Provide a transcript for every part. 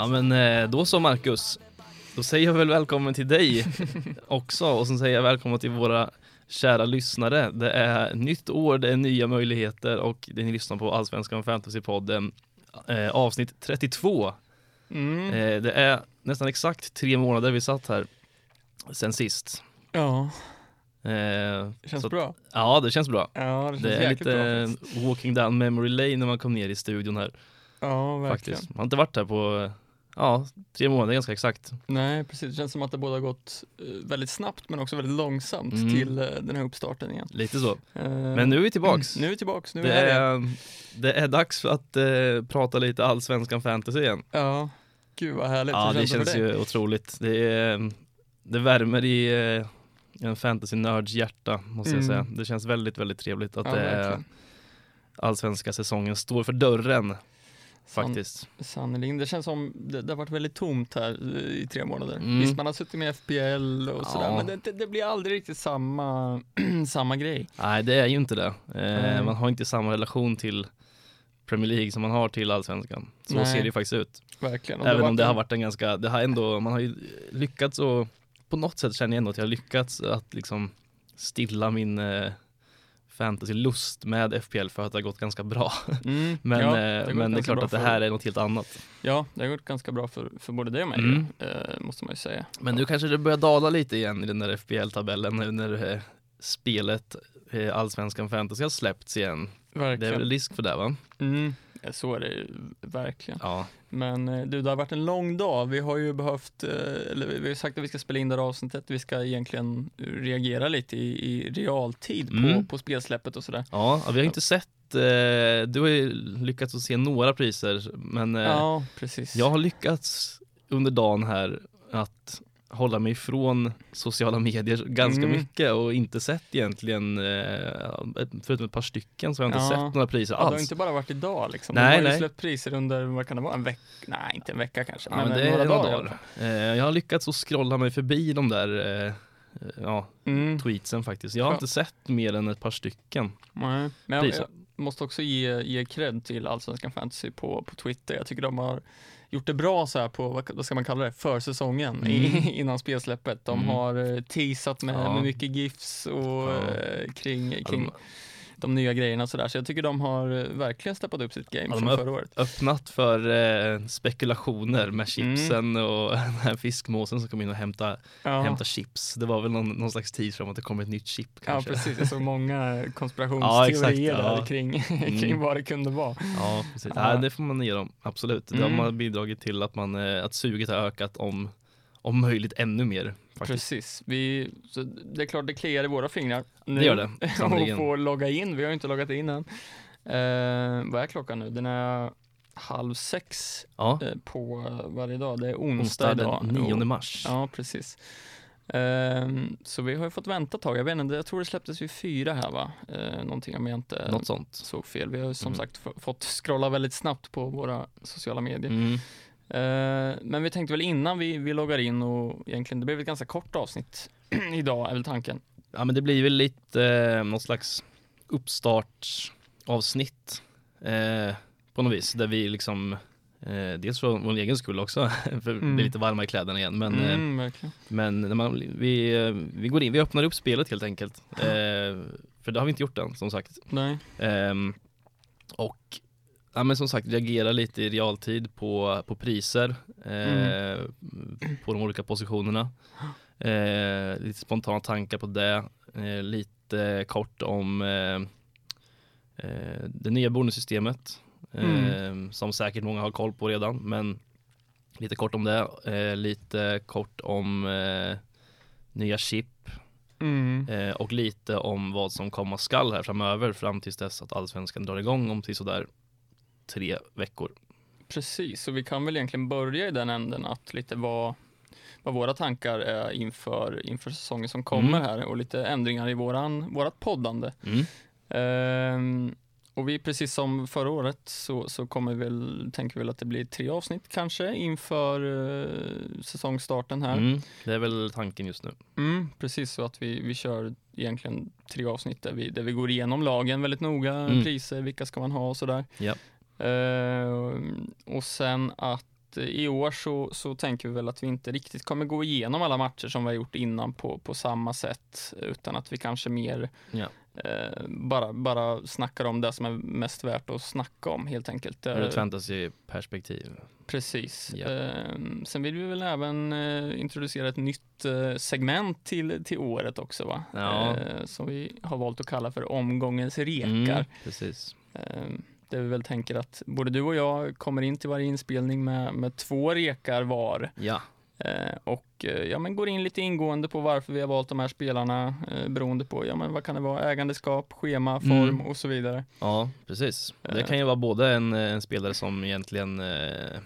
Ja men eh, då så Marcus. Då säger jag väl välkommen till dig också och så säger jag välkommen till våra kära lyssnare. Det är nytt år, det är nya möjligheter och det ni lyssnar på Allsvenskan Fantasypodden eh, avsnitt 32. Mm. Eh, det är nästan exakt tre månader vi satt här sen sist. Ja, Eh, känns så- bra. Ja, det känns bra. Ja, det känns Det är lite bra walking down memory lane när man kom ner i studion här Ja, verkligen. faktiskt. Man har inte varit här på, ja, tre månader ganska exakt. Nej, precis. Det känns som att det både har gått eh, väldigt snabbt men också väldigt långsamt Mm. till eh, den här uppstarten igen. Lite så. Eh, Men nu är vi tillbaks. Nu är vi tillbaks. Nu Det är det. är, det är dags att eh, prata lite allsvenskan fantasy igen. Ja, gud vad härligt. Ja, Hur det för känns dig? ju otroligt. Det, är, det värmer i eh, en fantasy-nörds hjärta, måste jag Mm. säga. Det känns väldigt, väldigt trevligt att Ja, det är allsvenska säsongen står för dörren, faktiskt. Sannerligen. Det känns som det, det har varit väldigt tomt här i tre månader. Mm. Visst, man har suttit med FPL och sådär, Ja. men det, det, det blir aldrig riktigt samma, samma grej. Nej, det är ju inte det. Eh, Nej. man har inte samma relation till Premier League som man har till allsvenskan. Så Nej. ser det ju faktiskt ut. Verkligen. Även om det har varit en ganska, det har ändå, man har ju lyckats och på något sätt känner jag ändå att jag har lyckats att liksom stilla min eh, fantasy-lust med FPL för att det har gått ganska bra. Mm, Men, ja, eh, gått men det är klart att det för- här är något helt annat. Ja, det har gått ganska bra för, för både dig och mig, Mm. eh, måste man ju säga. Men nu kanske det börjar dala lite igen i den där FPL-tabellen nu när eh, spelet eh, Allsvenskan Fantasy har släppts igen. Det är Verkligen. väl risk för det va? Mm, så är det ju verkligen. Ja, Men eh, du, det har varit en lång dag. Vi har ju behövt, eh, eller vi har sagt att vi ska spela in det här avsnittet. Vi ska egentligen reagera lite i, i realtid på, Mm. på spelsläppet och sådär. ja vi har inte sett, eh, du har ju lyckats att se några priser men eh, Ja, precis. Jag har lyckats under dagen här att hålla mig ifrån sociala medier ganska Mm. mycket och inte sett egentligen, eh, förutom ett par stycken så har jag inte Ja. sett några priser Ja, det har alls. inte bara varit idag liksom. Nej, De har nej. släppt priser under, vad kan det vara, en vecka? Nej, inte en vecka kanske. Ja, men, men eh, det några är dagar. några dagar. fall. Eh, jag har lyckats att scrolla mig förbi de där ja, Mm. tweetsen faktiskt. Jag har Ja. inte sett mer än ett par stycken. Nej. Men jag, jag måste också ge, ge cred till Allsvenskan Fantasy på, på Twitter. Jag tycker de har gjort det bra så här på, vad, ska man kalla det, försäsongen i, Mm. innan spelsläppet. De Mm. har eh, teasat med, Ja. med mycket GIFs och Ja. eh, kring, Ja, kring de de nya grejerna och sådär. Så jag tycker de har eh, verkligen steppat upp sitt game Ja, från förra året. öppnat för eh, spekulationer med chipsen och den här fiskmåsen som kom in och hämta, Ja. hämta chips. Det var väl någon, någon slags tid fram att det kommer ett nytt chip Ja kanske. precis, jag såg många Ja, konspirationsteorier ja. där kring, kring Mm. vad det kunde vara. Ja, precis. Ja. Ja. det får man ge dem, absolut. Det Mm. har bidragit till att, man, eh, att suget har ökat om, om möjligt nud mer. Faktiskt. Precis, vi, det är klart det kliar i våra fingrar. Det gör det, och få logga in, vi har ju inte loggat in än. Eh, vad är klockan nu? Den är halv sex Ja, eh, på varje dag. Det är onsdag, onsdag idag. den 9 Och- mars. Ja, precis. Ehm, så vi har ju fått vänta ett tag. Jag vet inte, jag tror det släpptes vid fyra här va? Uh, någonting om jag inte Något sånt. såg fel. Vi har ju som Mm. sagt fått scrolla väldigt snabbt på våra sociala medier. Mm. Eh, men vi tänkte väl innan vi, vi loggar in och egentligen, det blev ett ganska kort avsnitt idag är väl tanken. Ja men det blir väl lite eh, något slags uppstartsavsnitt eh, på något vis där vi liksom eh, dels för vår egen skull också för Mm. det är lite varma i kläderna igen men, eh, mm, verkligen. men när man, vi, eh, vi går in, vi öppnar upp spelet helt enkelt eh, för det har vi inte gjort än som sagt Nej. Ehm, och ja, men som sagt reagera lite i realtid på, på priser eh, på de olika positionerna. Eh, lite spontana tankar på det. Eh, lite kort om eh, eh, det nya bonussystemet eh, som säkert många har koll på redan men lite kort om det. Lite kort om nya chip Mm. Och lite om vad som komma skall här framöver fram tills dess att allsvenskan drar igång om till sådär tre veckor. Precis, så vi kan väl egentligen börja i den änden att lite vad, vad våra tankar är inför, inför säsongen som kommer Mm. här och lite ändringar i våran, vårat poddande. Mm. Ehm, och vi, precis som förra året, så, så kommer vi väl, tänker vi väl att det blir tre avsnitt kanske inför uh, säsongstarten här. Mm. Det är väl tanken just nu. Mm, precis så att vi, vi kör egentligen tre avsnitt där vi, där vi går igenom lagen väldigt noga, Mm. priser, vilka ska man ha och sådär. Ja. Eh, och sen att i år så, så tänker vi väl att vi inte riktigt kommer gå igenom alla matcher som vi har gjort innan på, på samma sätt, utan att vi kanske mer Ja. eh, bara, bara snackar om det som är mest värt att snacka om helt enkelt. Ur ett Eh, fantasyperspektiv. Precis. Ja. Eh, sen vill vi väl även eh, introducera ett nytt eh, segment till, till året också va? Ja. Som vi har valt att kalla för omgångens rekar. Mm, precis. Eh, där vi väl tänker att både du och jag kommer in till varje inspelning med, med två rekar var Ja, eh, och eh, ja, men går in lite ingående på varför vi har valt de här spelarna eh, beroende på ja, men vad kan det vara, ägandeskap, schema, form Mm. och så vidare. ja precis. Det Eh. kan ju vara både en, en spelare som egentligen eh,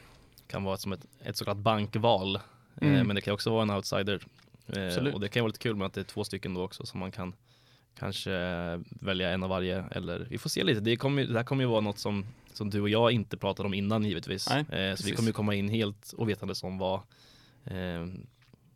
kan vara som ett, ett så kallat bankval, eh, Mm. men det kan också vara en outsider. Eh, och det kan vara lite kul med att det är två stycken då också som man kan kanske välja en av varje eller vi får se lite. Det, kommer, det här kommer ju vara något som, som du och jag inte pratade om innan givetvis. Nej, eh, så vi kommer ju komma in helt ovetandes om vad eh,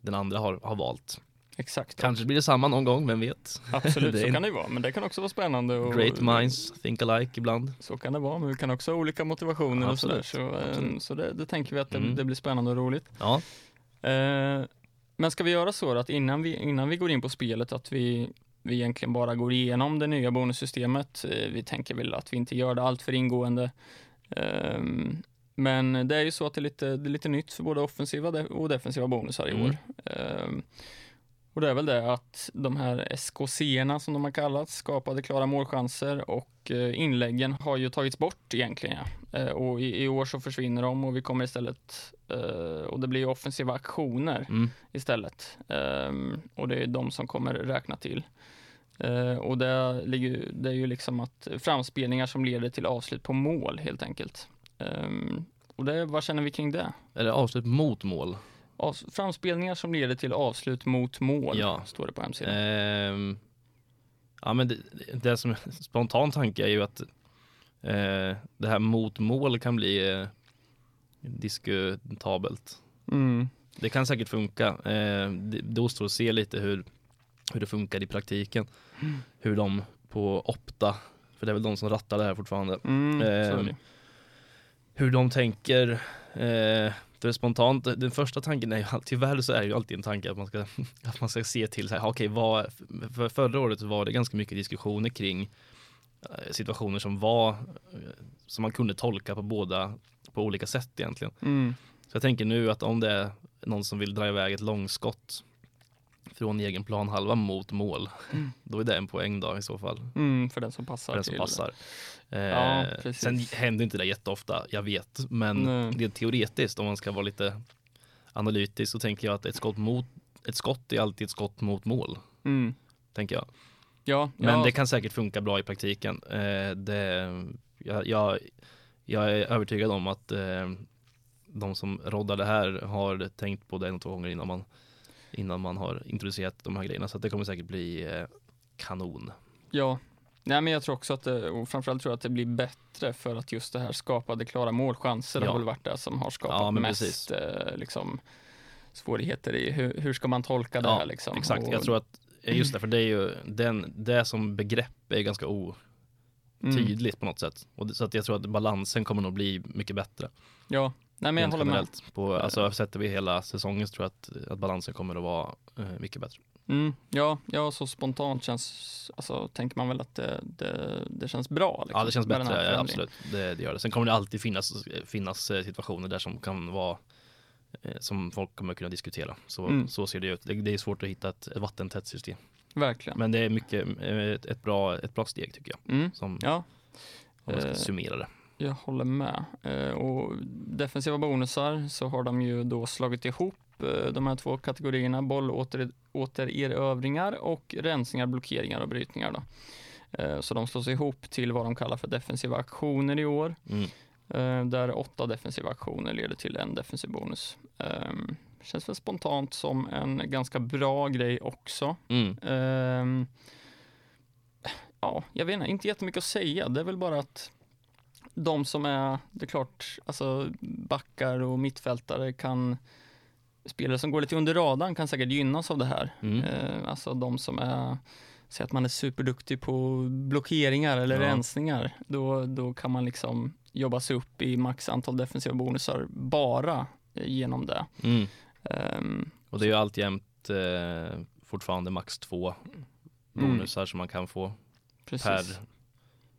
den andra har, har valt. Exakt. Kanske blir det samma någon gång, vem vet? Absolut, så kan det ju vara, men det kan också vara spännande. Och, Great minds think alike ibland. Så kan det vara, men vi kan också ha olika motivationer och sådär. Så, eh, absolut. så det, det tänker vi att det, Mm. det blir spännande och roligt. Ja, Eh, men ska vi göra så att innan vi, innan vi går in på spelet att vi, vi egentligen bara går igenom det nya bonussystemet. Eh, vi tänker väl att vi inte gör det allt för ingående. Ehm, men det är ju så att det är lite, det är lite nytt för både offensiva och defensiva bonusar i Mm. år. Ehm, och det är väl det att de här SKC-erna som de har kallats, skapade klara målchanser och eh, inläggen har ju tagits bort egentligen. Ja. Eh, och i, i år så försvinner de och vi kommer istället, och det blir offensiva aktioner mm. istället. Ehm, och det är de som kommer räkna till. Eh, och det, ligger, det är ju liksom att framspelningar som leder till avslut på mål helt enkelt. Ehm, och det, vad känner vi kring det? Eller avslut mot mål. Avs, framspelningar som leder till avslut mot mål, Ja. står det på hemsidan. Ehm, ja men det, det som spontan tanke är ju att eh, det här mot mål kan bli eh, diskutabelt. Mm. Det kan säkert funka. Eh, det, det återstår att se lite hur, hur det funkar i praktiken. Hur de på Opta, för det är väl de som rattar det här fortfarande, Mm, det. hur de tänker. Eh, för spontant, den första tanken är ju tyvärr så är det ju alltid en tanke att man ska, att man ska se till så här, okej, vad, för förra året var det ganska mycket diskussioner kring eh, situationer som var, eh, som man kunde tolka på båda, på olika sätt egentligen. Mm. Så jag tänker nu att om det är någon som vill dra iväg ett långskott från egen planhalva mot mål, Mm. då är det en poäng då i så fall. Mm, för den som passar För den som passar. Eh, Ja, sen händer inte det jätteofta, jag vet. Men Nej. det är teoretiskt, om man ska vara lite analytisk, så tänker jag att ett skott, mot, ett skott är alltid ett skott mot mål. Mm. Tänker jag. Ja, Men ja, det kan säkert funka bra i praktiken. Eh, det, jag, jag, jag är övertygad om att eh, de som roddar det här har tänkt på det en och två gånger innan man, innan man har introducerat de här grejerna. Så det kommer säkert bli eh, kanon. Ja, Nej, men jag tror också att det, och framförallt tror jag att det blir bättre för att just det här skapade klara målchanser Ja. har väl varit det som har skapat Ja, mest eh, liksom, svårigheter i hur, hur ska man tolka det Ja, här liksom. Exakt, Och, jag tror att eh, just det, för det är ju den, det som begrepp är ganska otydligt mm, på något sätt. Och så att jag tror att balansen kommer nog bli mycket bättre. Ja, nej men jag håller med. På, alltså sätter vi hela säsongen så tror jag att, att balansen kommer att vara eh, mycket bättre. Mm, ja, ja, så spontant känns, alltså tänker man väl att det, det, det känns bra. Liksom, Ja det känns bättre, ja, absolut. Det, det gör det. Sen kommer det alltid finnas, finnas eh, situationer där som kan vara eh, som folk kommer kunna diskutera. Så, Mm. så ser det ut. Det, det är svårt att hitta ett, ett vattentätt system. Verkligen. Men det är mycket eh, ett, ett, bra, ett bra steg tycker jag. Mm, Som, ja, om man ska summera det. Jag håller med. Eh, och defensiva bonusar så har de ju då slagit ihop eh, de här två kategorierna, bollåtererövringar och rensningar, blockeringar och brytningar. Då. Eh, så de slås ihop till vad de kallar för defensiva aktioner i år, Mm. där åtta defensiva aktioner leder till en defensiv bonus. Eh, känns väl spontant som en ganska bra grej också. Mm. Ehm, ja, jag vet inte, inte jättemycket att säga. Det är väl bara att de som är, det är klart, alltså backar och mittfältare kan, spelare som går lite under radarn kan säkert gynnas av det här. Mm. Eh, alltså de som är säg att man är superduktig på blockeringar eller Ja. rensningar, då, då kan man liksom jobba sig upp i max antal defensiva bonusar bara eh, genom det. Mm. Ehm, Och det är ju alltjämt eh, fortfarande max två bonusar som man kan få Mm. precis. per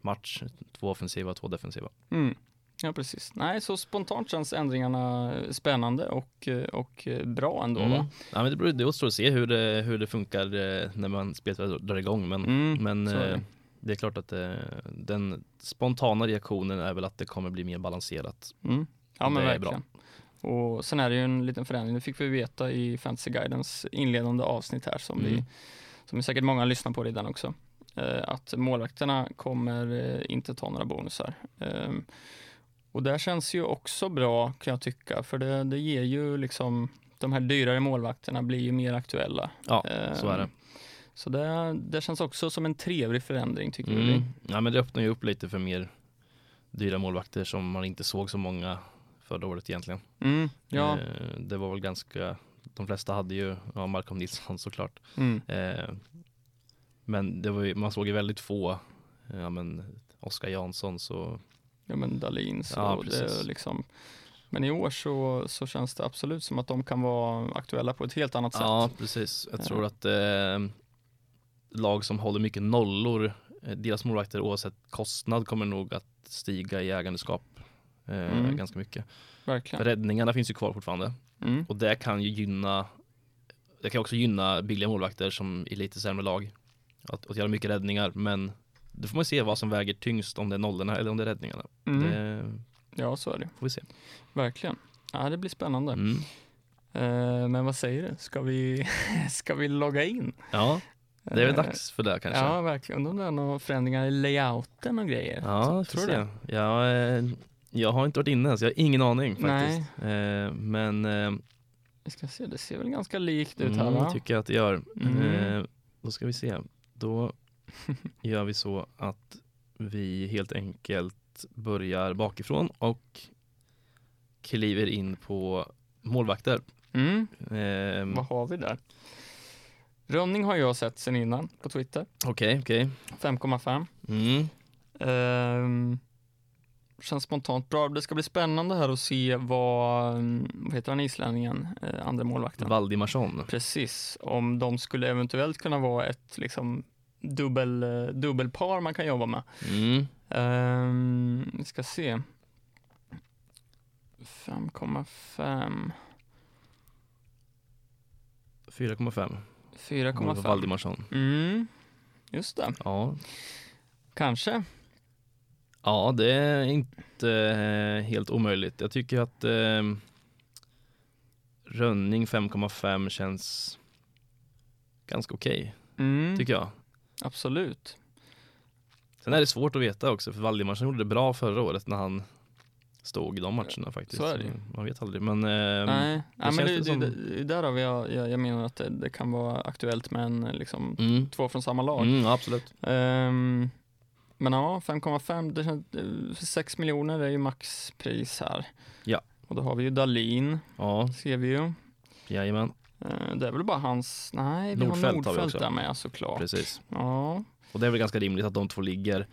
match. Två offensiva två defensiva. Mm. Ja, precis. Nej, så spontant känns ändringarna spännande och, och bra ändå. Mm. Va? Ja, men det, beror, det återstår att se hur det, hur det funkar eh, när man spelet drar igång. Men, Mm, men är eh, det. är klart att eh, den spontana reaktionen är väl att det kommer bli mer balanserat. Mm. Ja, men Det är verkligen. Och sen är det ju en liten förändring, det fick vi veta i Fantasy Guidens inledande avsnitt här som, vi, Mm. som säkert många lyssnar på redan också. Eh, att målvakterna kommer eh, inte ta några bonusar. Ehm, och det känns ju också bra kan jag tycka, för det, det ger ju liksom de här dyrare målvakterna blir ju mer aktuella. Ja, så är det. Ehm, Så det, det känns också som en trevlig förändring tycker. Mm. Ja, men det öppnar ju upp lite för mer dyra målvakter som man inte såg så många förra året egentligen. Mm, ja, Eh, det var väl ganska, de flesta hade ju, ja, Malcolm Nilsson såklart. mm, men det ju, man såg ju väldigt få, ja men Oskar Jansson så, ja men Dahlin så Ja, det precis. är liksom Men i år så, så känns det absolut som att de kan vara aktuella på ett helt annat sätt. ja precis. Jag Ja. tror att eh, lag som håller mycket nollor, eh, deras målvakter oavsett kostnad kommer nog att stiga i ägandeskap eh, Mm. ganska mycket. Verkligen. För räddningarna finns ju kvar fortfarande. Mm. Och det kan ju gynna Det kan också gynna billiga målvakter som i lite sämre lag att, att göra mycket räddningar men då får man se vad som väger tyngst om det är nollorna eller om det är räddningarna. Mm. Det Ja, så är det. får vi se. Verkligen. Ja, det blir spännande. Mm. Eh, men vad säger du? Ska vi, ska vi logga in? Ja, det är väl Eh, dags för det kanske. Ja, verkligen. Undrar om det är några förändringar i layouten och grejer. Ja, Tror du se. Jag, eh, jag har inte varit inne så jag har ingen aning faktiskt. Eh, men Vi ska se, det ser väl ganska likt ut här mm, va? tycker jag att det gör. Mm. Då ska vi se. Då gör vi så att vi helt enkelt börjar bakifrån och kliver in på målvakter. Mm. Eh, Vad har vi där? Rönning har jag sett sen innan på Twitter. Okej, okej. 5,5. Mm. Ehm, känns spontant bra. Det ska bli spännande här att se vad, vad heter han islänningen, eh, andra målvakten? Valdimarsson. Precis, om de skulle eventuellt kunna vara ett liksom dubbel, eh, dubbelpar man kan jobba med. Mm. Ehm, vi ska se. 5,5. 4,5. 4,5. Valdimarsson. Mm, just det. Ja. Kanske. ja, det är inte eh, helt omöjligt. Jag tycker att eh, Rönning 5,5 känns ganska okej, Mm, tycker jag. Absolut. Sen är det svårt att veta också, för Valdimarsson gjorde det bra förra året när han stod i de matcherna faktiskt. Så är det ju. Man vet aldrig, men eh, Nej, ja, men det, det det, som- det, det är därav jag, jag, jag menar att det, det kan vara aktuellt med en, liksom, mm, två från samma lag. mm, absolut. Ehm, men ja, 5,5, det känns- eh, 6 miljoner är ju maxpris här. Ja. Och då har vi ju Dalin, Ja, ser vi ju. jajamän, Eh, det är väl bara hans, nej vi Nordfeldt har har Nordfeldt också. där med såklart. precis. Ja, Och det är väl ganska rimligt att de två ligger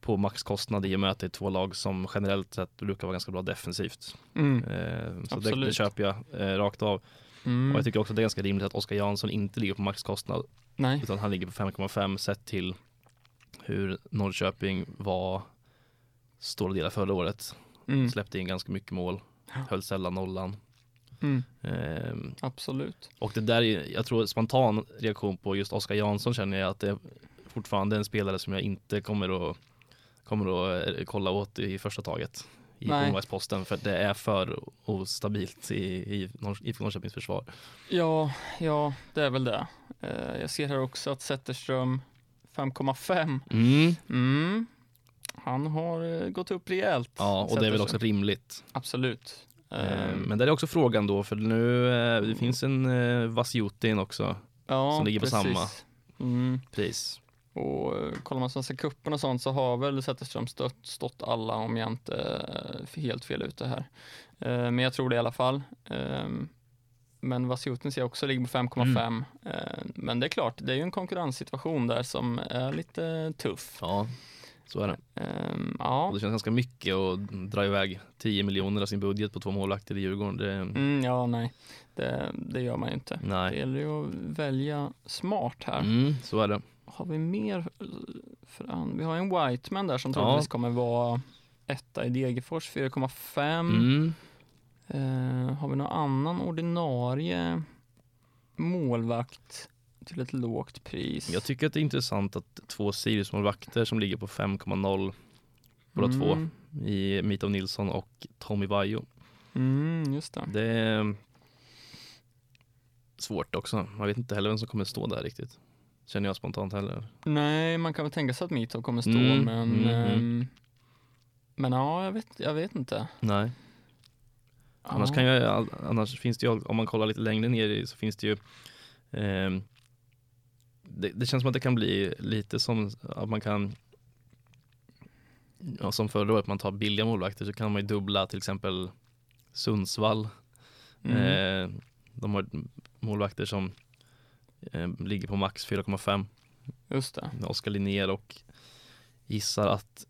på maxkostnad i och med att det är två lag som generellt sett brukar vara ganska bra defensivt. mm. Eh, så det, Absolut. det köper jag eh, rakt av. Mm. Och jag tycker också att det är ganska rimligt att Oskar Jansson inte ligger på maxkostnad nej, utan han ligger på 5,5 sett till hur Norrköping var stora delar förra året. mm. Släppte in ganska mycket mål, höll sällan nollan. Mm. Ehm, absolut. och det där är, jag tror spontan reaktion på just Oskar Jansson känner jag att det är fortfarande en spelare som jag inte kommer att, kommer att eh, kolla åt i första taget i målvaktsposten för det är för ostabilt i, i, i Norrköpings försvar. Ja, ja, det är väl det. Eh, jag ser här också att Zetterström 5,5. Mm. Mm. Han har eh, gått upp rejält. Ja, och det är väl också rimligt. Absolut. Eh, Ehm, Men där är också frågan då, för nu eh, det finns en eh, Vasjutin också, ja, som ligger på precis. samma. Mm. pris. Och kollar man Svenska cupen och sånt så har väl Zetterström stött, stått alla om jag inte är helt fel ute här. Men jag tror det i alla fall. Ehm, men Vasiutin ser jag också ligger på 5,5. Eh, men det är klart, det är ju en konkurrenssituation där som är lite tuff. Ja, så är det. Och ja, det känns ganska mycket att dra iväg 10 miljoner av sin budget på två målvakter i Djurgården. Det, mm, ja nej, det, det gör man ju inte. Det nej. gäller ju att välja smart här. Mm, så är det. Har vi mer? För an- vi har en Whiteman där som troligtvis kommer vara etta i Degerfors, 4,5. Mm. Eh, har vi någon annan ordinarie målvakt till ett lågt pris? Jag tycker att det är intressant att två Sirius-målvakter som ligger på 5,0 båda två mm. i Mitov Nilsson och Tommy Vaiho. Mm, just det. Det är svårt också. Man vet inte heller vem som kommer stå där riktigt. Känner jag spontant heller. Nej, man kan väl tänka sig att Mitov kommer stå, Mm, men mm, mm. ehm, men ja, jag vet, jag vet inte. Nej. Annars, kan jag, annars finns det ju, om man kollar lite längre ner i så finns det ju ehm, det, det känns som att det kan bli lite som att man kan ja, som förra året, man tar billiga målvakter så kan man ju dubbla till exempel Sundsvall. Mm. Eh, de har målvakter som eh, ligger på max 4,5. Just det. Oskar Linnér och gissar att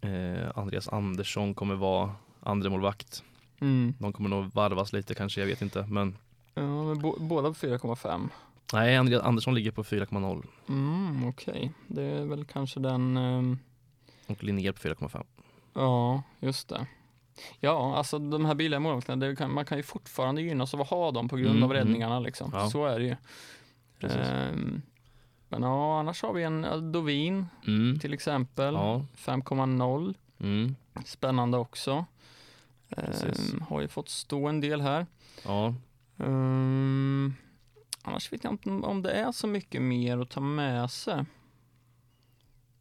eh, Andreas Andersson kommer vara andra målvakt. Mm. De kommer nog varvas lite kanske, jag vet inte. Men Ja, men bo, båda på 4,5. Nej, Andreas Andersson ligger på 4,0 Mm, Okej, det är väl kanske den ehm, och Linnér på 4,5. Ja, just det. Ja, alltså de här billiga målvakterna, man kan ju fortfarande gynnas av att ha dem på grund Mm, av mm. räddningarna liksom. Ja. Så är det ju. Ehm, men ja, annars har vi en eh, Dovin Mm. till exempel. Ja. 5,0. Mm. Spännande också. Ehm, har ju fått stå en del här. Ja. Ehm, annars vet jag inte om det är så mycket mer att ta med sig.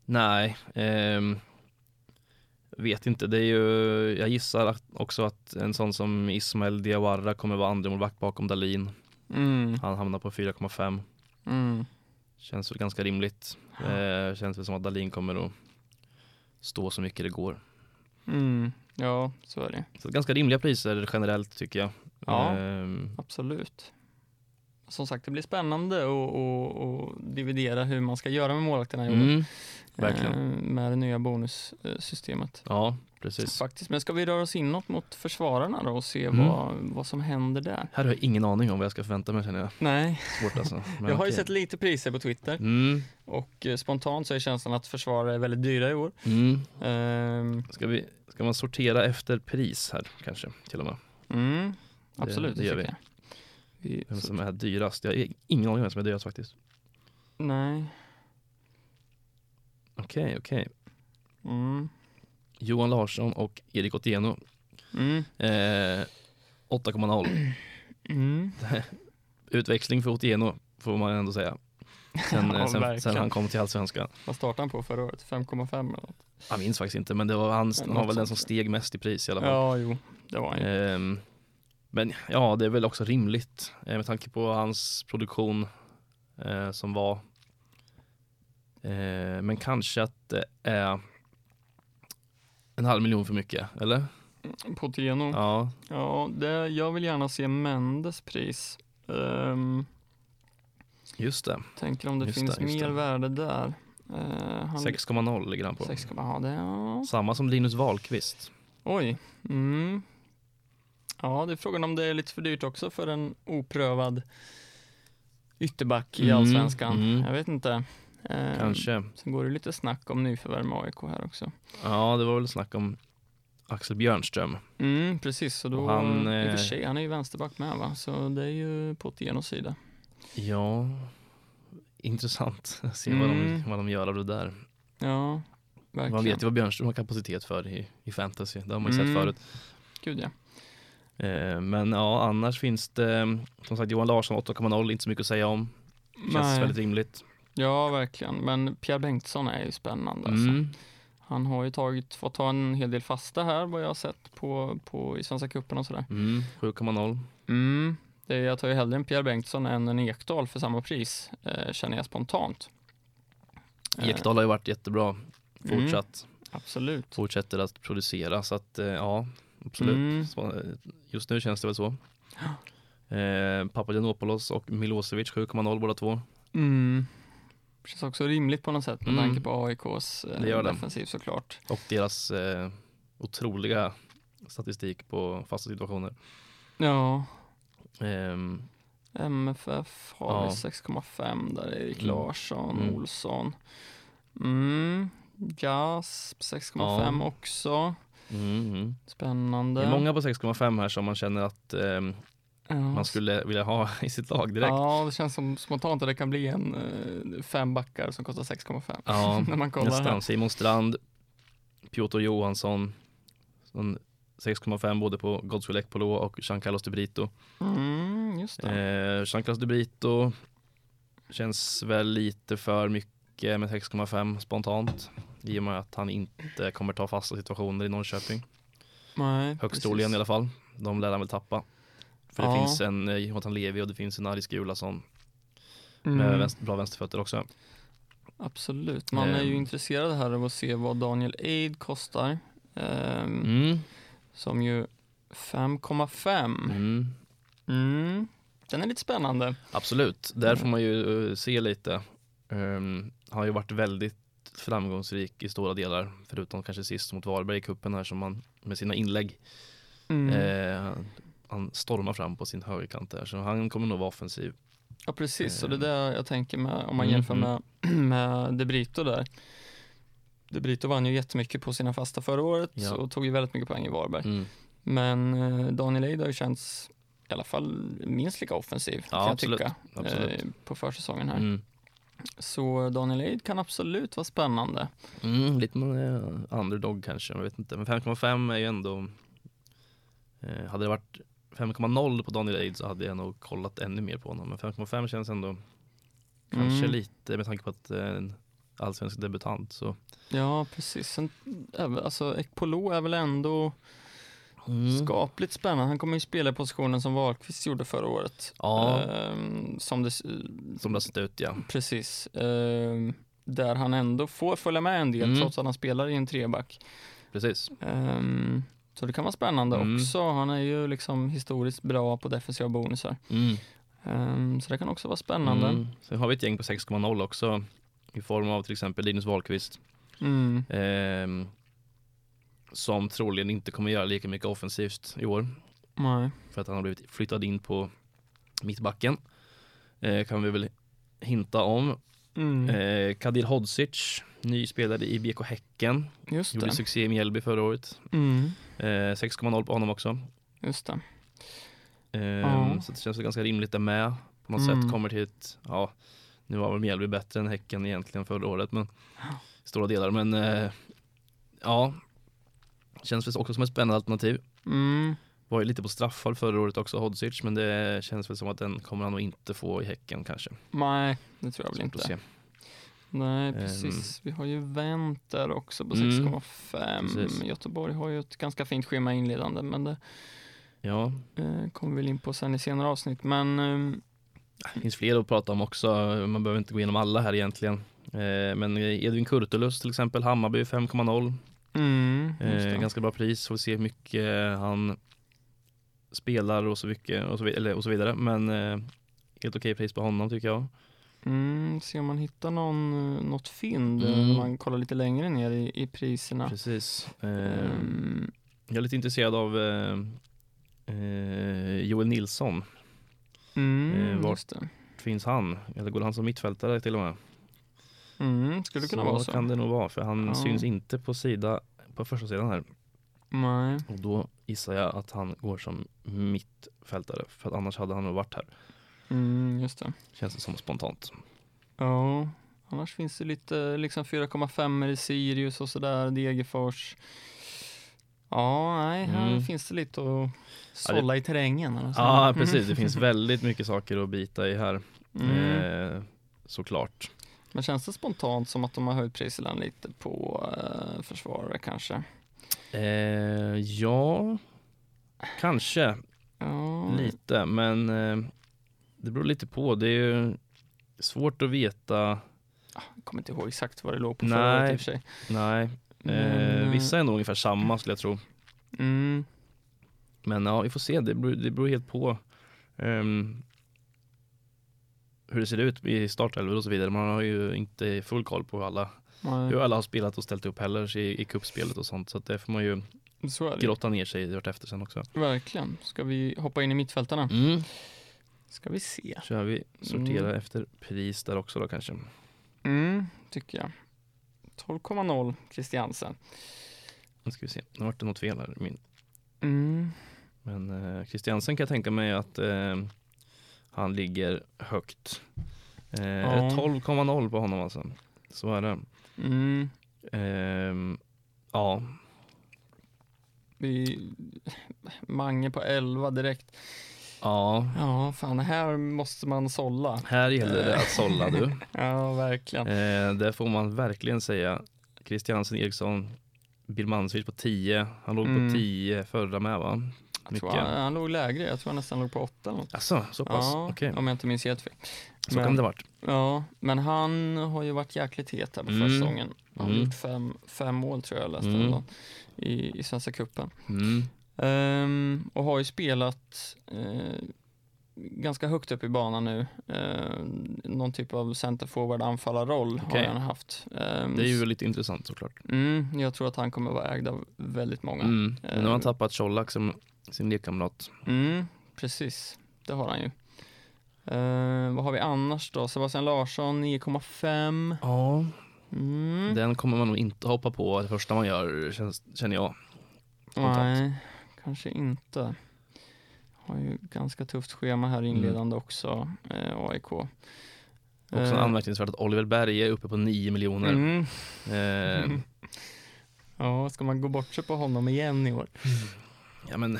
Nej, ehm, vet inte. Det är ju, jag gissar också att en sån som Ismael Diawara kommer vara andra målvakt bakom Dalin. Mm, Han hamnar på 4,5. mm, Känns väl ganska rimligt. Eh, känns väl som att Dalin kommer att stå så mycket det går. mm. Ja, så är det. Så ganska rimliga priser generellt tycker jag. Ja. Ehm, Absolut. Som sagt, det blir spännande att, dividera hur man ska göra med målvakterna i år. mm, verkligen. Eh, Med det nya bonussystemet. Ja, precis. Faktiskt. Men ska vi röra oss inåt mot försvararna då och se Mm. vad, vad som händer där? Här har jag ingen aning om vad jag ska förvänta mig känner jag. Nej, Svårt alltså. Jag har ju okej. sett lite priser på Twitter Mm, och eh, spontant så är känslan att försvarare är väldigt dyra i år. mm. Ehm, Ska, vi, ska man sortera efter pris här kanske till och med? Mm, absolut, det det, gör vi. jag. Vem som är dyrast? Jag har ingen aning om vem som är dyrast faktiskt. nej. Okej, okej. Mm. Johan Larsson och Erik Otieno. Mm. Eh, 8,0. Mm. Utväxling för Otieno får man ändå säga. Sen, Ja, eh, sen, sen han kom till Allsvenskan. Vad startade han på förra året? 5,5 eller något? Jag minns faktiskt inte men det var han, han var väl den som steg mest i pris i alla fall. Ja, jo, det var han. Ehm, men ja, det är väl också rimligt eh, med tanke på hans produktion eh, som var. Eh, men kanske att det är en halv miljon för mycket, eller? På Teno. Ja, Ja, det, jag vill gärna se Mendes pris. Ehm, just det. tänker om det Just finns det, mer det. värde där. Uh, 6,0 ligger han på. 6, ja, det, ja. Samma som Linus Wahlqvist. Oj. Mm. Ja, det är frågan om det är lite för dyrt också för en oprövad ytterback i Mm, allsvenskan. mm. Jag vet inte. Ehm, Kanske. Sen går det lite snack om nyförvärv med AIK här också. Ja, det var väl snack om Axel Björnström. Mm, precis, så då, Och han, i och eh, för sig, han är ju vänsterback med va, så det är ju på Tenos sida. Ja, intressant. Se vad, de, Mm. vad de gör av det där. Ja, verkligen. Man vet ju vad Björnström har kapacitet för i, i fantasy. Det har man ju Mm. sett förut. Gud ja. Eh, men ja, annars finns det som sagt Johan Larsson 8,0, inte så mycket att säga om. Känns Nej. väldigt rimligt. Ja, verkligen. Men Pierre Bengtsson är ju spännande. Alltså. Mm. Han har ju tagit, fått ta en hel del fasta här, vad jag har sett på, på, i Svenska cupen och sådär. Mm. 7,0. Mm. Det, jag tar ju hellre en Pierre Bengtsson än en Ekdal för samma pris, eh, känner jag spontant. Eh, Ekdal har ju varit jättebra fortsatt. Absolut. Fortsätter att producera så att eh, ja, absolut. Mm. Så, Just nu känns det väl så. Eh, Papagiannopoulos och Milosevic 7,0 båda två. Mm. Känns också rimligt på något sätt med Mm. tanke på AIKs Det gör eh, defensiv såklart. Och deras eh, otroliga statistik på fasta situationer. Ja, Ehm, MFF har Ja. vi 6,5 där, Erik Mm. Larsson, Mm. Olsson. Mm. Gasp 6,5 Ja. också. Mm. Spännande. Det är många på 6,5 här som man känner att Ja, man skulle vilja ha i sitt lag direkt. Ja, det känns som spontant att det kan bli en eh, fem backar som kostar 6,5. Ja, När man kollar nästan. här. Simon Strand, Piotr Johansson, sån 6,5 både på Godswill Ekpolo och Jean-Carlos de Brito. Mm, just det. Eh, Jean-Carlos de Brito känns väl lite för mycket med 6,5 spontant i och med att han inte kommer ta fasta situationer i Norrköping. Nej, Högst troligen i alla fall. De lär han väl tappa. För det Ja. finns en eh, Jonathan Levi och det finns en Aris Gulason Mm, med vänster, bra vänsterfötter också. Absolut. Man är ju Ehm. intresserad här av att se vad Daniel Aid kostar. Ehm, Mm. Som ju 5,5. Mm. Mm. Den är lite spännande. Absolut, där får man ju eh, se lite. Um, har ju varit väldigt framgångsrik i stora delar, förutom kanske sist mot Varberg i kuppen här som man med sina inlägg Mm. eh, han stormar fram på sin högerkant där så han kommer nog vara offensiv. Ja precis, och det är det jag tänker med om man Mm, jämför mm. med, med De Brito där. De Brito vann ju jättemycket på sina fasta förra året Ja. och tog ju väldigt mycket poäng i Varberg. Mm. Men eh, Daniel Eid har ju känts i alla fall minst lika offensiv Ja, kan jag absolut. tycka Absolut. eh, på försäsongen här. Mm. Så Daniel Eid kan absolut vara spännande. Mm, lite eh, underdog kanske, jag vet inte. Men 5,5 är ju ändå eh, Hade det varit 5,0 på Daniel Aid så hade jag nog kollat ännu mer på honom. Men 5,5 känns ändå kanske Mm. lite med tanke på att eh, en allsvensk debutant så Ja, precis. Sen, även- alltså, Ekpolo är väl ändå Mm. skapligt spännande. Han kommer ju spela i positionen som Wahlqvist gjorde förra året. Ja, Ehm, som det, som det sett ut ja. precis. Ehm, där han ändå får följa med en del Mm. trots att han spelar i en treback. Precis. Ehm, så det kan vara spännande Mm. också. Han är ju liksom historiskt bra på defensiva bonusar. Mm. Ehm, så det kan också vara spännande. Mm. Sen har vi ett gäng på 6,0 också i form av till exempel Linus Wahlqvist Mm. Som troligen inte kommer göra lika mycket offensivt i år Nej. för att han har blivit flyttad in på mittbacken. Eh, kan vi väl hinta om. Mm. Eh, Kadir Hodzic, ny spelare i BK Häcken, Just gjorde det. succé i Mjällby förra året. Mm. Eh, 6,0 på honom också. Just det. Ja. Så det känns väl ganska rimligt där med. På något Mm. sätt kommer till ett, ja, nu var väl Mjällby bättre än Häcken egentligen förra året, men stora delar. Men eh, ja, känns väl också som ett spännande alternativ. Mm. Var ju lite på straffar förra året också, Hodzic, men det känns väl som att den kommer han nog inte få i Häcken kanske. Nej, det tror jag väl inte. Nej, precis. Vi har ju vänt där också på Mm, 6,5. precis. Göteborg har ju ett ganska fint schema inledande, men det Ja, eh, kommer vi väl in på sen i senare avsnitt. Men ehm, det finns fler att prata om också. Man behöver inte gå igenom alla här egentligen. Eh, men Edvin Kurtulus till exempel, Hammarby 5,0. Mm, Eh, ganska bra pris, får se hur mycket han spelar och så, mycket, och så, eller, och så vidare. Men eh, helt okej pris på honom tycker jag. Mm, se om man hittar någon, eh, något fynd eh, Mm. om man kollar lite längre ner i, i priserna. Precis. Eh, Ehm, Jag är lite intresserad av eh, eh, Joel Nilsson. mm, det. Finns han? Eller går han som mittfältare till och med? Mm, skulle kunna vara så. kan det nog vara, för han Ja. syns inte på sida på första sidan här. Nej. Och då gissar jag att han går som mittfältare, för att annars hade han nog varit här. Mm, just det. Känns det som spontant. Ja, annars finns det lite liksom 4,5 i Sirius och sådär, Degerfors. Ja, nej, här Mm. finns det lite att Ja, det- sålla i terrängen. Eller så. Ja, precis. Det finns väldigt mycket saker att bita i här. Mm. Eh, såklart. Men känns det spontant som att de har höjt priserna lite på eh, försvarare kanske? Eh, ja, kanske Ja, lite, men eh, det beror lite på. Det är ju svårt att veta. jag kommer inte ihåg exakt vad det låg på förra Nej. året i och för sig. Nej, eh, vissa är nog ungefär samma skulle jag tro. Mm, Men ja, vi får se. Det beror, det beror helt på ehm, hur det ser ut i startelvor och så vidare. Man har ju inte full koll på hur alla, Nej, hur alla har spelat och ställt upp heller i, i kuppspelet och sånt. Så att det får man ju grotta ner sig i efter sen också. Verkligen. Ska vi hoppa in i mittfältarna? Mm. Ska vi se. Kör vi sortera Mm. efter pris där också då kanske. Mm, tycker jag. 12,0 Christiansen. Nu ska vi se, nu vart det något fel här. Min. Mm. Men eh, Christiansen kan jag tänka mig att eh, han ligger högt. Eh, Ja. 12,0 på honom alltså. Så är det. Mm. Ehm, ja, Vi... Mange på 11 direkt. ja, Ja, fan, här måste man sålla. här gäller det att sålla du. Ja, verkligen. Eh, det får man verkligen säga. Christiansen, Eriksson, Birmancevic på 10. Han låg Mm. på 10 förra med va? Jag tror mycket. han, han låg lägre. Jag tror han nästan låg på 8 eller något. Alltså, så pass? Ja, Okej, om jag inte minns helt fel. så men- kan det ha varit. Ja, men han har ju varit jäkligt het här på Mm. försäsongen. Han har Mm. gjort fem, fem mål tror jag läste Mm. mm. i, i Svenska cupen. Mm. Ehm, och har ju spelat eh, ganska högt upp i banan nu. Ehm, någon typ av centerforward anfallarroll har Okej. han haft. Ehm, Det är ju lite intressant såklart. mm, jag tror att han kommer vara ägd av väldigt många. Mm. Men nu har han tappat Colak som sin lekkamrat. Mm, precis, det har han ju. Ehm, vad har vi annars då? Sebastian Larsson 9,5. Ja, Mm. den kommer man nog inte hoppa på det första man gör känner jag. spontant. Nej, kanske inte. Har ju ganska tufft schema här inledande också, eh, AIK. Också Eh, anmärkningsvärt att Oliver Berg är uppe på 9 miljoner. Mm. Ja, ska man gå bort sig på honom igen i år? ja men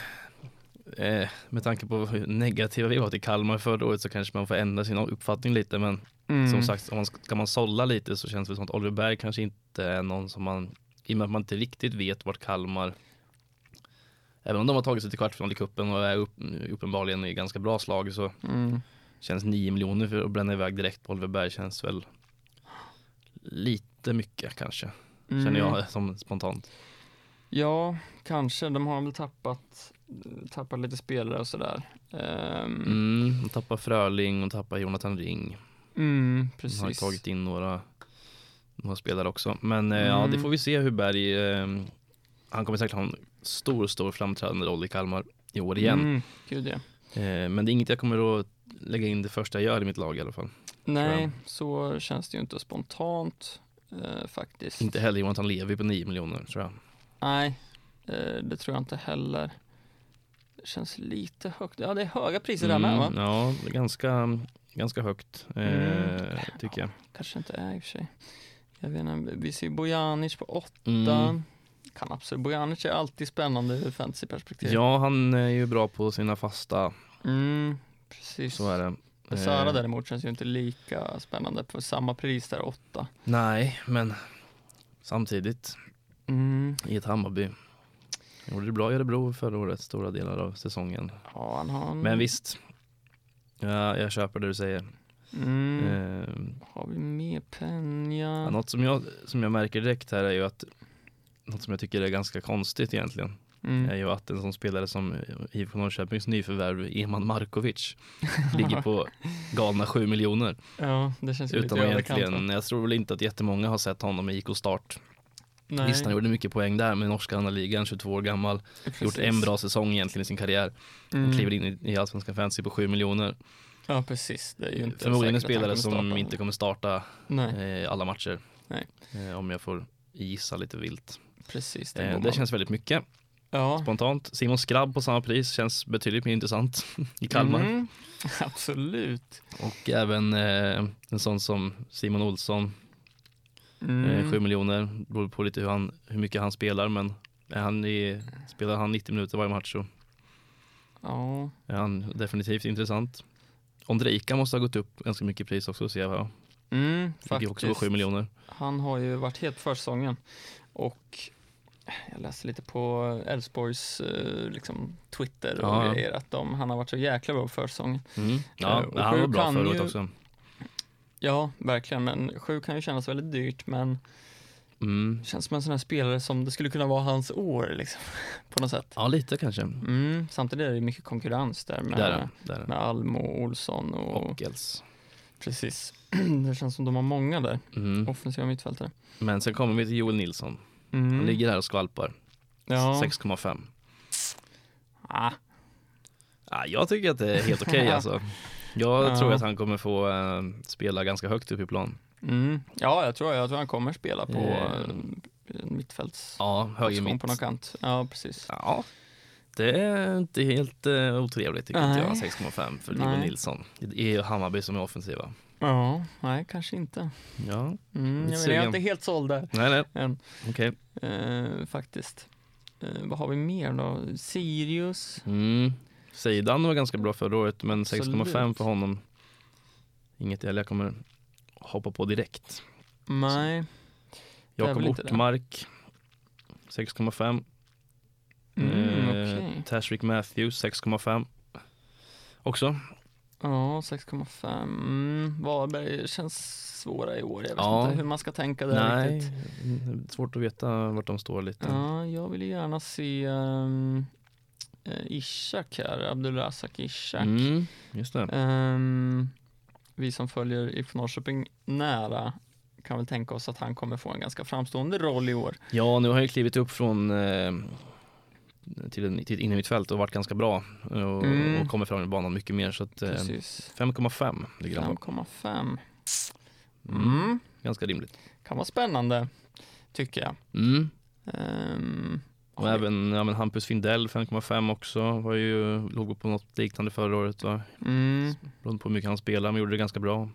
eh, med tanke på hur negativa vi var till Kalmar förra året så kanske man får ändra sin uppfattning lite men Mm. som sagt om man ska, ska man sålla lite så känns det som att Oliver Berg kanske inte är någon som man i och med att man inte riktigt vet vart Kalmar Även om de har tagit sig till kvartsfinal i cupen och är upp, uppenbarligen i ganska bra slag så Mm. känns 9 miljoner för att bränna iväg direkt på Oliver Berg känns väl lite mycket kanske, känner Mm. jag som spontant. Ja, kanske. De har väl tappat, tappat lite spelare och sådär. Ehm, Mm, de tappar Fröling och tappar Jonathan Ring. mm, De har precis. tagit in några, några spelare också. Men eh, ja, det Mm. får vi se hur Berg, eh, han kommer säkert ha en stor, stor framträdande roll i Kalmar i år igen. Mm, gud ja. Eh, men det är inget jag kommer att lägga in det första jag gör i mitt lag i alla fall. Nej, så känns det ju inte spontant eh, faktiskt. Inte heller Jonathan Levi på 9 miljoner tror jag. Nej, eh, det tror jag inte heller. Det känns lite högt. Ja, det är höga priser där med va? Mm, Ja, det är ganska, ganska högt eh, Mm. tycker jag. Kanske inte är i och för sig. Jag vet inte, vi ser Bojanic på åtta. Mm. Kan absolut. Bojanic är alltid spännande ur fantasyperspektiv. Ja, han är ju bra på sina fasta, Mm, precis. så är det. Sara Eh, däremot känns ju inte lika spännande för samma pris där, åtta. Nej, men samtidigt Mm. i ett Hammarby. Gjorde det bra i Örebro förra året, stora delar av säsongen. Ja, han har en... Men visst, ja, jag köper det du säger. Mm. Eh, Har vi mer Penja? ja, något som jag, som jag märker direkt här är ju att något som jag tycker är ganska konstigt egentligen Mm. är ju att en sån spelare som IFK Norrköpings nyförvärv Eman Markovic ligger på galna 7 miljoner. Ja, det känns ju Utan lite egentligen, jag tror väl inte att jättemånga har sett honom i IK Start. Nej, Visst, han gjorde mycket poäng där med norska andra ligan, 22 år gammal. precis. Gjort en bra säsong egentligen i sin karriär. Mm. Och kliver in i, i Allsvenskan Fantasy på 7 miljoner. Ja, precis. Det är ju inte Förmodligen en spelare som inte kommer starta eh, alla matcher. Eh, om jag får gissa lite vilt. precis. Det, Eh, det känns väldigt mycket ja. spontant. Simon Skrabb på samma pris känns betydligt mer intressant i Kalmar. Mm, absolut. Och även eh, en sån som Simon Olsson, Mm. eh, 7 miljoner. Beror på lite hur, han, hur mycket han spelar men är han i, spelar han 90 minuter varje match så Ja, är han definitivt intressant. Ondrejka måste ha gått upp ganska mycket pris också ser jag. mm, ju också på faktiskt. 7 miljoner. Han har ju varit het för säsongen och jag läste lite på Elfsborgs eh, liksom, Twitter och Ja. grejer att de, han har varit så jäkla bra för säsongen. Mm. Ja, Eh, och han var bra förra året också. Ja, verkligen, men sju kan ju kännas väldigt dyrt, men Mm. Känns som en sån här spelare som det skulle kunna vara hans år liksom, på något sätt. Ja, lite kanske. Mm, samtidigt är det mycket konkurrens där med, Där, där. med Almo, Olsson och, Och Els. precis. det känns som de har många där, Mm. offensiva mittfältare. Men sen kommer vi till Joel Nilsson. Mm. Han ligger här och skvalpar. ja. 6,5. Ah, Ja, jag tycker att det är helt okej alltså. Jag Ja. tror att han kommer få eh, spela ganska högt upp i plan. mm. Ja, jag tror, jag tror han kommer spela på Eh. eh, mittfälts Ja, höger mitt. på någon kant. Ja, precis. Ja, det är inte helt uh, otrevligt tycker inte jag. Nej. 6,5 för. Joel Nilsson. Det är Hammarby som är offensiva. Ja, nej, kanske inte. Ja, Mm, jag, men jag är inte helt såld där nej nej, än, okej. eh, faktiskt. Eh, vad har vi mer då? Sirius? Mm. Seidan var ganska bra förra året men 6,5 Absolut. för honom. Inget jag kommer hoppa på direkt. Nej. Jakob. Ortmark 6,5. Mm, Eh, okej. Tashrik Matthews 6,5. Också. Ja, 6,5. Mm, Varberg känns svåra i år. Jag vet Ja. inte hur man ska tänka där Nej, riktigt. mm, svårt att veta vart de står lite. Ja, jag vill gärna se um, Ishak här, Abdulrazak Ishak. Mm, just det. Ehm, vi som följer IFK Norrköping nära kan väl tänka oss att han kommer få en ganska framstående roll i år. Ja, nu har jag klivit upp från eh, till, en, till ett innermittfält och varit ganska bra och, Mm. och kommer fram i banan mycket mer så att eh, Precis. 5,5 ligger han på. 5,5. Mm. Mm. Ganska rimligt. Kan vara spännande, tycker jag. Mm. Ehm, Och vi- även ja, men Hampus Findell 5,5 också. Var ju, låg på något liknande förra året. Va? Mm. Beroende på hur mycket han spelade, men gjorde det ganska bra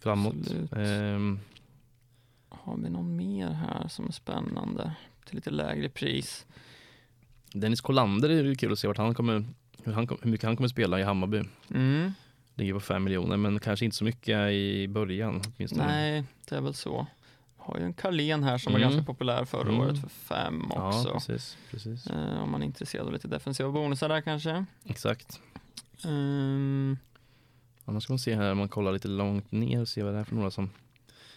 framåt. Ehm, Har vi någon mer här som är spännande? Till lite lägre pris. Dennis Kollander är ju kul att se vart han kommer, hur, han, hur mycket han kommer spela i Hammarby. Mm. Ligger på 5 miljoner men kanske inte så mycket i början. åtminstone. Nej, det är väl så. Har ju en Carlén här som var Mm. ganska populär förra Mm. året för fem Ja, också. precis. precis. Eh, om man är intresserad av lite defensiva bonusar där kanske. Exakt. Ehm, Annars ska man se här, om man kollar lite långt ner och se vad det är för några som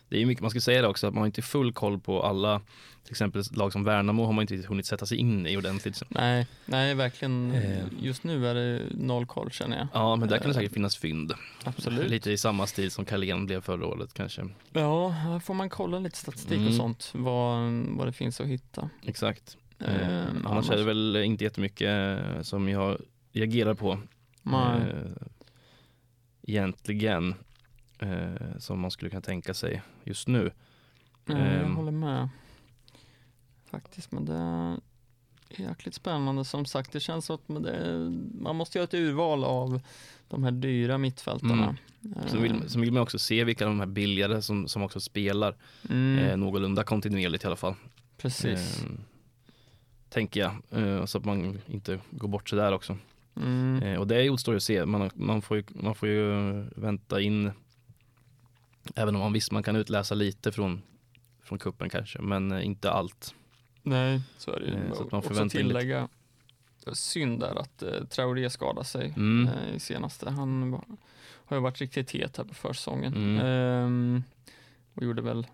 det är mycket, man ska säga det också, att man har inte full koll på alla, till exempel lag som Värnamo har man inte hunnit sätta sig in i ordentligt. nej, nej, verkligen. Eh. Just nu är det noll koll känner jag. Ja, men där kan det Eh, säkert finnas fynd. Absolut. Lite i samma stil som Carlén blev förra året kanske. Ja, här får man kolla lite statistik och Mm. sånt, vad, vad det finns att hitta. Exakt. Eh, Ehm, annars är det väl inte jättemycket eh, som jag reagerar på. Nej. Eh, egentligen. Eh, som man skulle kunna tänka sig just nu. Nej, jag ehm. håller med. Faktiskt, men det är jäkligt spännande. Som sagt, det känns som att man, det, man måste göra ett urval av de här dyra mittfältarna. Vill, så vill man också se vilka de här billigare som, som också spelar Mm, eh, någorlunda kontinuerligt i alla fall. precis. Eh, tänker jag. Eh, så att man inte går bort sig där också. Mm, Eh, och det är ju att se. Man, man, får ju, man får ju vänta in Även om man visst man kan utläsa lite från, från kuppen kanske, men eh, inte allt. nej, så är det ju. eh, så att man får Också in lite. tillägga, synd där att eh, Traoré skadade sig Mm. eh, i senaste. Han var, har ju varit riktigt het här på försäsongen. Mm. Ehm, och gjorde väl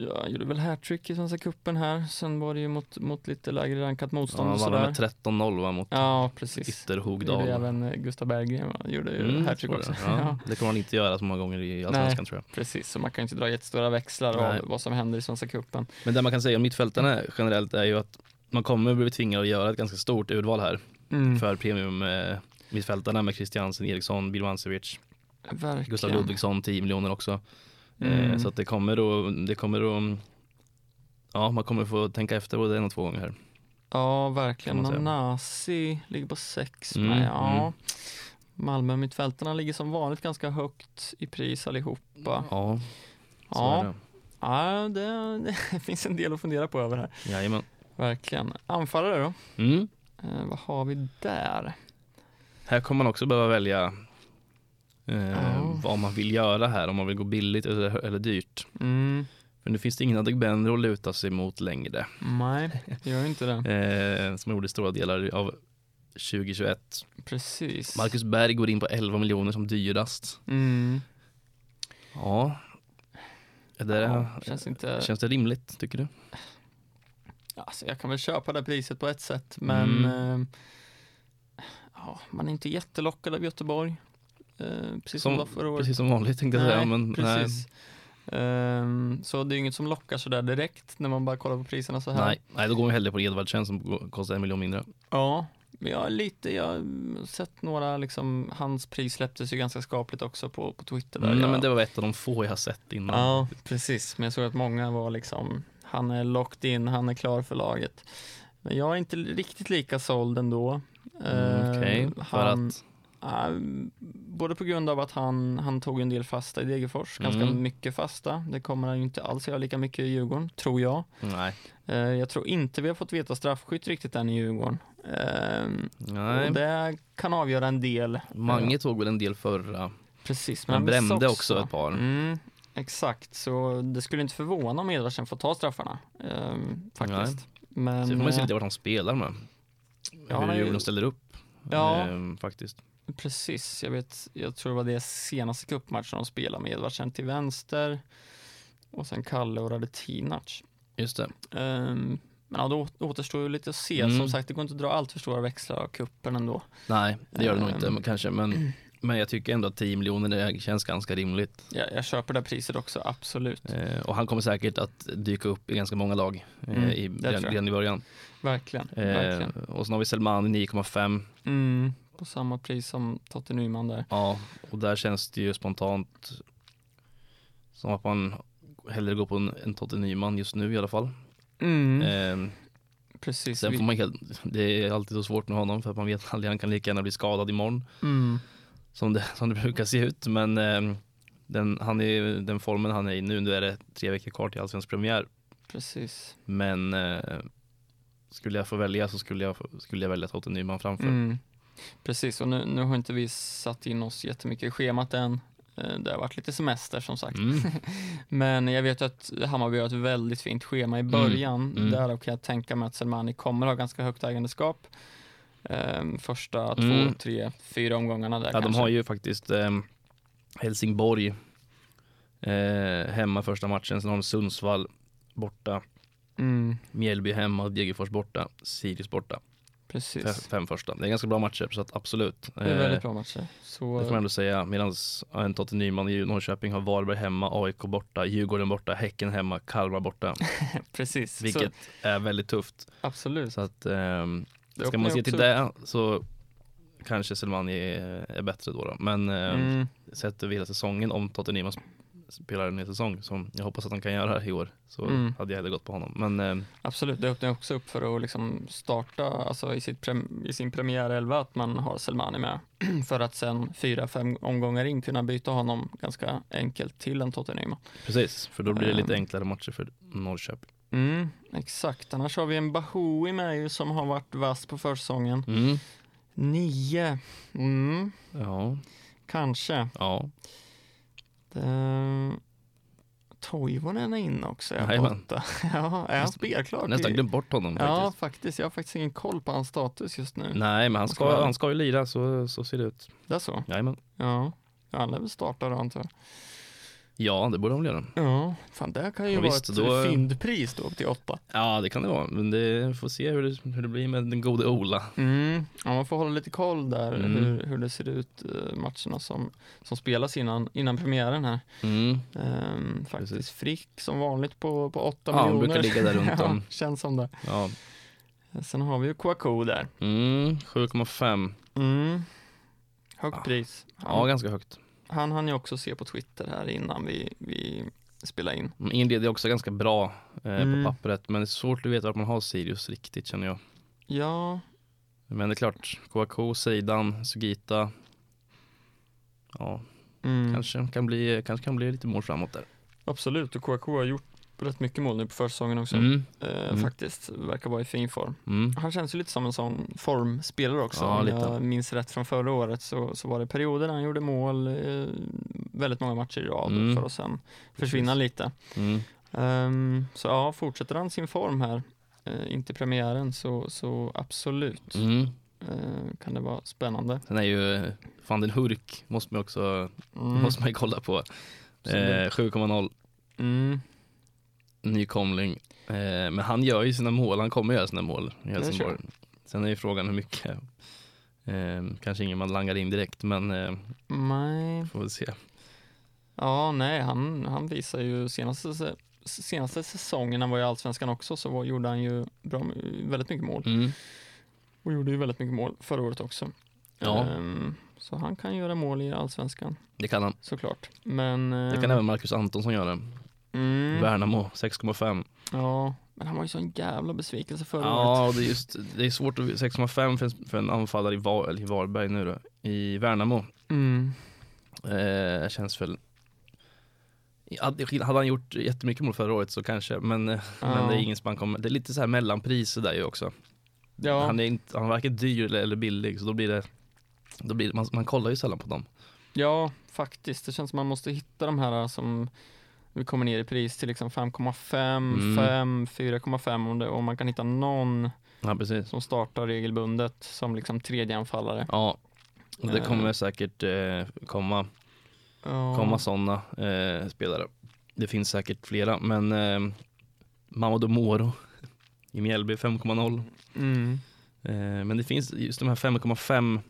Ja, han gjorde väl hattrick i Svenska cupen här. Sen var det ju mot, mot lite lägre rankat Ja, motstånd han och vann sådär. med 13-0 va, mot Ja, precis. Ytterhogdal. Gjorde även eh, Gustav Berggren, va? gjorde ju Mm, hattrick också. det. Ja. Ja, det kommer man inte göra så många gånger i Allsvenskan tror jag. precis, så man kan inte dra jättestora växlar Nej. av vad som händer i Svenska cupen. Men det man kan säga om mittfältarna generellt är ju att man kommer bli tvingad att göra ett ganska stort urval här Mm. för premium eh, mittfältarna med Christiansen, Eriksson, Bilmancevic, Verkligen. Gustav Ludvigsson 10 miljoner också. Mm. Eh, så att det kommer då, det kommer då Ja, man kommer få tänka efter både en och två gånger här. Ja, verkligen. Nanasi ligger på sex Mm, med. Ja. mm. Malmö mittfältarna ligger som vanligt ganska högt i pris allihopa. Ja, så Ja. är det. Ja, det, det finns en del att fundera på över här. Jajamän. Verkligen. Anfallare då? Mm. Eh, vad har vi där? Här kommer man också behöva välja eh, Ja. vad man vill göra här, om man vill gå billigt eller, eller dyrt. Mm, För nu finns det ingen Adegbenro att luta sig mot längre. nej, det gör inte det. Eh, som gjorde stora delar av 2021. Precis. Marcus Berg går in på 11 miljoner som dyrast. Mm, Ja. Är det, Ja, känns inte... Känns det rimligt tycker du? Alltså, jag kan väl köpa det priset på ett sätt, men Mm. eh, ja, man är inte jättelockad av Göteborg. Eh, precis som, Som- förra året. Precis som vanligt tänkte jag säga. Men, nej, precis. Ehm, så det är inget som lockar sådär direkt när man bara kollar på priserna så här. nej, nej, då går vi hellre på Edvardsen som kostar en miljon mindre. Ja, men jag är lite, jag har sett några liksom, hans pris släpptes ju ganska skapligt också på, på Twitter. Där Mm, nej, jag, men det var ett av de få jag har sett innan. Ja, precis. Men jag såg att många var liksom, han är locked in, han är klar för laget. Men jag är inte riktigt lika såld ändå. Mm, Okej, Eh, för han- att? Ja, både på grund av att han, han tog en del fasta i Degerfors, ganska Mm. mycket fasta. Det kommer han ju inte alls göra lika mycket i Djurgården, tror jag. Nej. Eh, jag tror inte vi har fått veta straffskytt riktigt än i Djurgården. Eh, nej. och det kan avgöra en del. Mange tog väl en del förra. Precis, Men han brände missade också ett par. Mm, exakt, så det skulle inte förvåna om Edvardsen får ta straffarna. Eh, faktiskt. Men, Så får man se eh, lite vart han spelar med. Ja, Hur Djurgården ställer upp. Ja. Ehm, faktiskt. Precis, jag vet, jag tror det var det senaste cupmatchen de spelade med Edvardsen till vänster och sen Kalle och Radetinac. Just det. Um, men ja, då å- återstår ju lite att se. Mm. Som sagt, det går inte att dra allt för stora växlar av kuppen ändå. Nej, det gör det nog Ehm. inte men, kanske. Men, men jag tycker ändå att 10 miljoner det känns ganska rimligt. Jag, jag köper det priset också, absolut. Eh, och han kommer säkert att dyka upp i ganska många lag eh, Mm, i, det redan, redan i början. Verkligen. Eh, verkligen. och sen har vi Selmani 9,5. Mm, på samma pris som Totte Nyman där. Ja, och där känns det ju spontant som att man hellre går på en, en Totte Nyman just nu i alla fall. Mm, Eh, precis. sen får man det är alltid så svårt med honom för att man vet aldrig, han kan lika gärna bli skadad imorgon. mm, som det, som det brukar se ut. Men eh, den, han är, den formen han är i nu, nu är det tre veckor kvar till allsvensk premiär. precis. Men eh, skulle jag få välja så skulle jag, skulle jag välja Totte Nyman framför. Mm. Precis, och nu, nu har inte vi satt in oss jättemycket i schemat än. Eh, Det har varit lite semester som sagt. Mm. Men jag vet att Hammarby har ett väldigt fint schema i början. mm. Därav kan jag tänka mig att Selmani kommer ha ganska högt ägandeskap. Ehm, första Mm. två, tre, fyra omgångarna där Ja, de kanske. har ju faktiskt eh, Helsingborg eh, hemma första matchen, sen har de Sundsvall borta, Mm, Mjällby hemma, Degerfors borta, Sirius borta. Precis. fem första. Det är ganska bra matcher så att absolut. Det är Eh, väldigt bra matcher. Så, Det får man ändå säga. Medan en Totte Nyman i Norrköping har Varberg hemma, AIK borta, Djurgården borta, Häcken hemma, Kalmar borta. precis. Vilket Så, är väldigt tufft. absolut. Så att Det ska man se till det så kanske Selmani är, är bättre då. då. Men ehm, Mm, sett över hela säsongen, om Totte Nyman spelar en hel säsong som jag hoppas att han kan göra i år så Mm. hade jag hellre gått på honom. Men ehm, absolut, det öppnar också upp för att liksom starta alltså i, sitt prem, i sin premiärelva att man har Selmani med. för att sen fyra, fem omgångar in kunna byta honom ganska enkelt till en Totte Nyman. precis, för då blir det lite Ehm. enklare matcher för Norrköping. Mm, exakt. Annars har vi en Bahoui med ju som har varit vass på försäsongen. Mm. Nio. Mm, Ja, kanske. ja. Det... Toivonen är inne också. Är på Jajamän. åtta. ja, är han spelklar? Nästan glömt bort honom Ja, faktiskt. faktiskt. Jag har faktiskt ingen koll på hans status just nu. Nej, men han Ska ska, han ska ju lira, så, så ser det ut. Det är så? Jajamän. Ja. Ja, han lär väl starta då antar jag. Ja, det borde de göra. Ja, fan det kan ju Ja, vara visst, ett då- fyndpris då upp till åtta. Ja, det kan det vara. Men det får se hur det, hur det blir med den gode Ola. Mm. Ja, man får hålla lite koll där Mm. hur, hur det ser ut eh, matcherna som, som spelas innan, innan premiären här. Mm. Ehm, faktiskt Precis. Frick som vanligt på, på 8 Ja, miljoner. brukar ligga där runt om. ja, känns som det. Ja. Sen har vi ju Kouakou där. Mm, 7,5. Mm. Högt Ja. pris. Ja, ganska högt. Han hann ju också se på Twitter här innan vi, vi spelade in. Mm, Inleder är också ganska bra eh, Mm. på pappret, men det är svårt att veta vart man har Sirius riktigt känner jag. Ja, Men det är klart, Kouakou, Seidan, Sugita. Ja, mm, kanske kan bli, kanske kan bli lite mål framåt där. absolut. Och Kouakou har gjort rätt mycket mål nu på försäsongen också. Mm. Eh, Mm. Faktiskt, verkar vara i fin form. Mm. Han känns ju lite som en sån formspelare också. Ja, Om lite. jag minns rätt från förra året så, så var det perioder när han gjorde mål eh, väldigt många matcher i rad Mm. för att sen försvinna lite. Ehm, så ja, fortsätter han sin form här uh, in till premiären så, så absolut Mm. eh, kan det vara spännande. Sen är ju eh, van den Hurk måste man också måste man kolla på. absolut. Eh, 7,0. Nykomling. Eh, men han gör ju sina mål, han kommer göra sina mål i Helsingborg. Sen är ju frågan hur mycket. Eh, kanske ingen man langar in direkt, men eh, Nej. får väl se. Ja, nej, han, han visar ju senaste, se- senaste säsongen, han var i Allsvenskan också, så var, gjorde han ju bra, väldigt mycket mål. Mm. Och gjorde ju väldigt mycket mål förra året också. Ja. Ehm, så han kan göra mål i Allsvenskan, Det kan han. såklart. Men... Det kan ehm, även Marcus Antonsson göra. Mm, Värnamo 6,5. Ja, men han var ju sån jävla besvikelse förra året. Ja, det är, just, det är svårt att 6,5 för, en- för en anfallare i, Var, eller i Varberg nu då. I Värnamo. Mm. Eh, känns väl hade han gjort jättemycket mål förra året så kanske, men, eh, men Ja. det är ingen som kommer, det är lite så här mellanpriser där ju också. Ja, Han är inte, han varken dyr eller, eller billig så då blir det, då blir det man, man kollar ju sällan på dem. ja, faktiskt. Det känns som man måste hitta de här som vi kommer ner i pris till liksom 5,5, Mm. 5, 4,5 om, det, om man kan hitta någon Ja som startar regelbundet som liksom tredje anfallare. Ja, det Eh. kommer säkert eh, komma, Ja. komma sådana eh, spelare. Det finns säkert flera, men eh, Mamadou Moro i Mjällby 5,0. Mm. Eh, men det finns just de här 5,5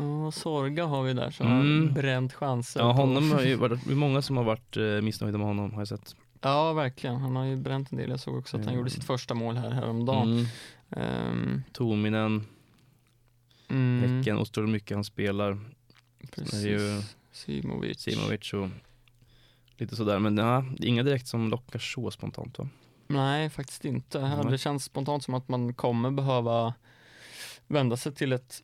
Ja, Sorga har vi där som Mm. har bränt chanser. Ja, på- honom har ju varit, det är många som har varit eh, missnöjda med honom har jag sett. Ja, verkligen. Han har ju bränt en del. Jag såg också att han Mm. gjorde sitt första mål här häromdagen. Mm. Ehm, Tominen, mm, Häcken, och hur mycket han spelar. precis. är det ju Simovic. Simovic och lite sådär. Men ja, det är inga direkt som lockar så spontant va? Nej, faktiskt inte. Nej. Det känns spontant som att man kommer behöva vända sig till ett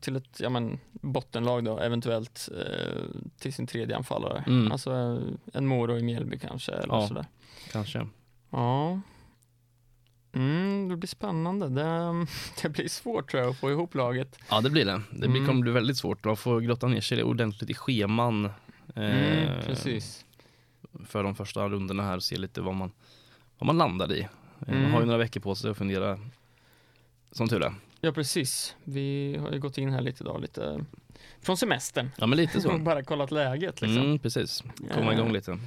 till ett ja, men, bottenlag då, eventuellt eh, till sin tredje anfallare. Mm. Alltså eh, en Moro i Mjällby kanske eller Ja. sådär. Kanske. Ja. Mm, det blir spännande. Det, det blir svårt tror jag att få ihop laget. Ja det blir det. Det blir, Mm. kommer bli väldigt svårt. Man får grotta ner sig ordentligt i scheman. eh, Mm, precis. För de första rundorna här och se lite vad man, vad man landar i. Eh, Man Mm. har ju några veckor på sig att fundera. Som tur är. Ja, precis. Vi har ju gått in här lite idag, lite från semestern. Ja men lite så. bara kollat läget liksom. Mm, precis. Komma Eh, igång lite.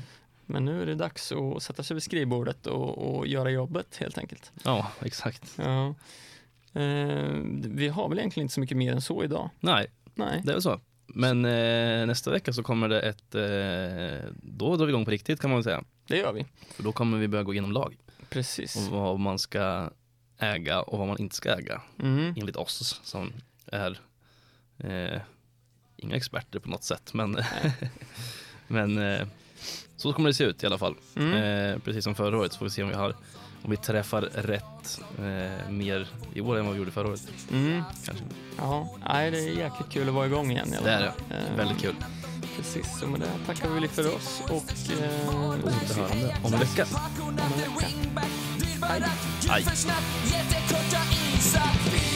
Men nu är det dags att sätta sig vid skrivbordet och, och göra jobbet helt enkelt. Ja, exakt. Ja. Eh, vi har väl egentligen inte så mycket mer än så idag. Nej, Nej. det är väl så. Men eh, nästa vecka så kommer det ett, eh, då drar vi igång på riktigt kan man väl säga. Det gör vi. För då kommer vi börja gå igenom lag Precis. och vad man ska äga och vad man inte ska äga Mm. enligt oss som är eh, inga experter på något sätt men, men eh, så kommer det se ut i alla fall. Mm. Eh, precis som förra året så får vi se om vi har om vi träffar rätt eh, mer i år än vad vi gjorde förra året. Mm. Kanske. Ja, nej, det är jäkligt kul att vara igång igen. i alla Det är det. Eh, Väldigt kul. Precis, så med det tackar vi för oss och eh, Återhörande om en vecka. om en vecka. Aj. Isar